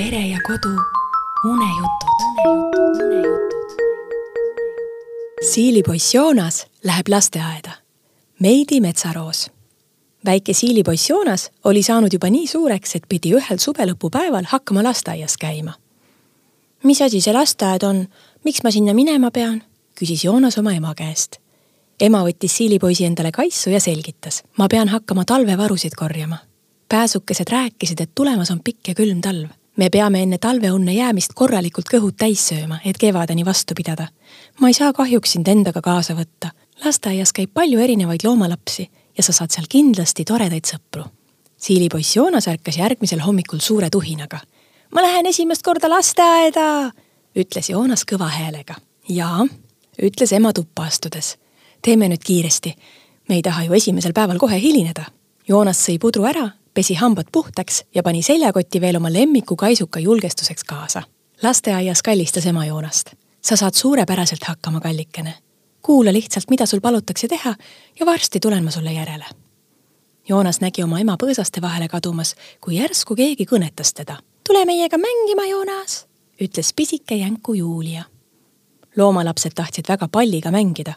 pere ja kodu unejutud. siilipoiss Joonas läheb lasteaeda. Meidi metsaroos. väike siilipoiss Joonas oli saanud juba nii suureks, et pidi ühel suvelõpupäeval hakkama lasteaias käima. mis asi see lasteaed on, miks ma sinna minema pean? küsis Joonas oma ema käest. ema võttis siilipoisi endale kaisu ja selgitas. ma pean hakkama talvevarusid korjama pääsukesed rääkisid, et tulemas on pikk ja külm talv. Me peame enne talveunne jäämist korralikult kõhud täis sööma, et kevadeni vastu pidada. ma ei saa kahjuks sind endaga kaasa võtta. lasteaias käib palju erinevaid loomalapsi ja sa saad seal kindlasti toredaid sõpru. siilipoiss Joonas ärkas järgmisel hommikul suure tuhinaga. ma lähen esimest korda lasteaeda, ütles Joonas kõva häälega. jaa, ütles ema tuppa astudes. teeme nüüd kiiresti. me ei taha ju esimesel päeval kohe hilineda Joonas sõi pudru ära pesi hambad puhtaks ja pani seljakotti veel oma lemmiku kaisuka julgestuseks kaasa. lasteaias kallistas ema Joonast. sa saad suurepäraselt hakkama, kallikene. kuula lihtsalt, mida sul palutakse teha ja varsti tulen ma sulle järele. Joonas nägi oma ema põõsaste vahele kadumas, kui järsku keegi kõnetas teda. tule meiega mängima, Joonas, ütles pisike jänku Julia. loomalapsed tahtsid väga palliga mängida,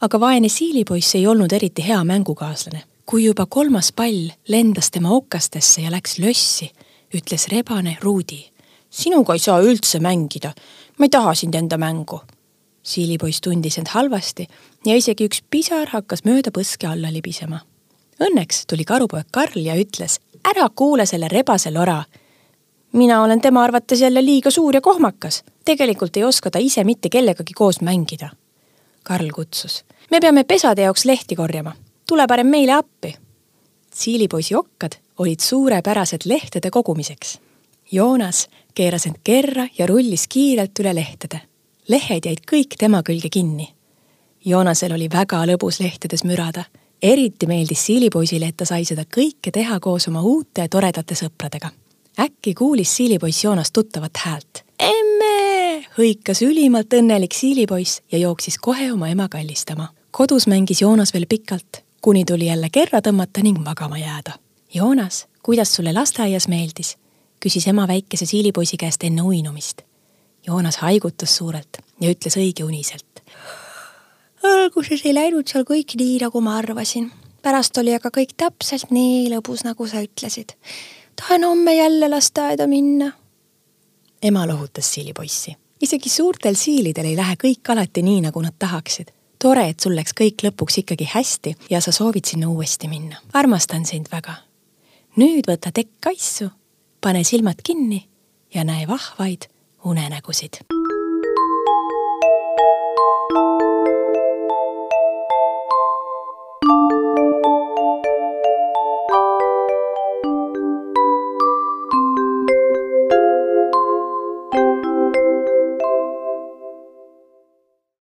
aga vaene siilipoiss ei olnud eriti hea mängukaaslane kui juba kolmas pall lendas tema okastesse ja läks lössi, ütles rebane Ruudi. sinuga ei saa üldse mängida. ma ei taha sind enda mängu. siilipoiss tundis end halvasti ja isegi üks pisar hakkas mööda põske alla libisema. Õnneks tuli karupoeg Karl ja ütles, ära kuule selle rebase lora. mina olen tema arvates jälle liiga suur ja kohmakas. tegelikult ei oska ta ise mitte kellegagi koos mängida. Karl kutsus, me peame pesade jaoks lehti korjama tule parem meile appi. siilipoisi okkad olid suurepärased lehtede kogumiseks. Joonas keeras end kerra ja rullis kiirelt üle lehtede. lehed jäid kõik tema külge kinni. Joonasel oli väga lõbus lehtedes mürada. eriti meeldis siilipoisile, et ta sai seda kõike teha koos oma uute toredate sõpradega. äkki kuulis siilipoiss Joonast tuttavat häält. emme, hõikas ülimalt õnnelik siilipoiss ja jooksis kohe oma ema kallistama kodus mängis Joonas veel pikalt, kuni tuli jälle kerra tõmmata ning magama jääda. Joonas, kuidas sulle lasteaias meeldis? küsis ema väikese siilipoisi käest enne uinumist. Joonas haigutas suurelt ja ütles õigeuniselt. alguses ei läinud seal kõik nii, nagu ma arvasin. pärast oli aga kõik täpselt nii lõbus, nagu sa ütlesid. tahan homme jälle lasteaeda minna. ema lohutas siilipoissi. isegi suurtel siilidel ei lähe kõik alati nii, nagu nad tahaksid tore, et sul läks kõik lõpuks ikkagi hästi ja sa soovid sinna uuesti minna. armastan sind väga. nüüd võta tekk kaisu, pane silmad kinni ja näe vahvaid unenägusid. thank you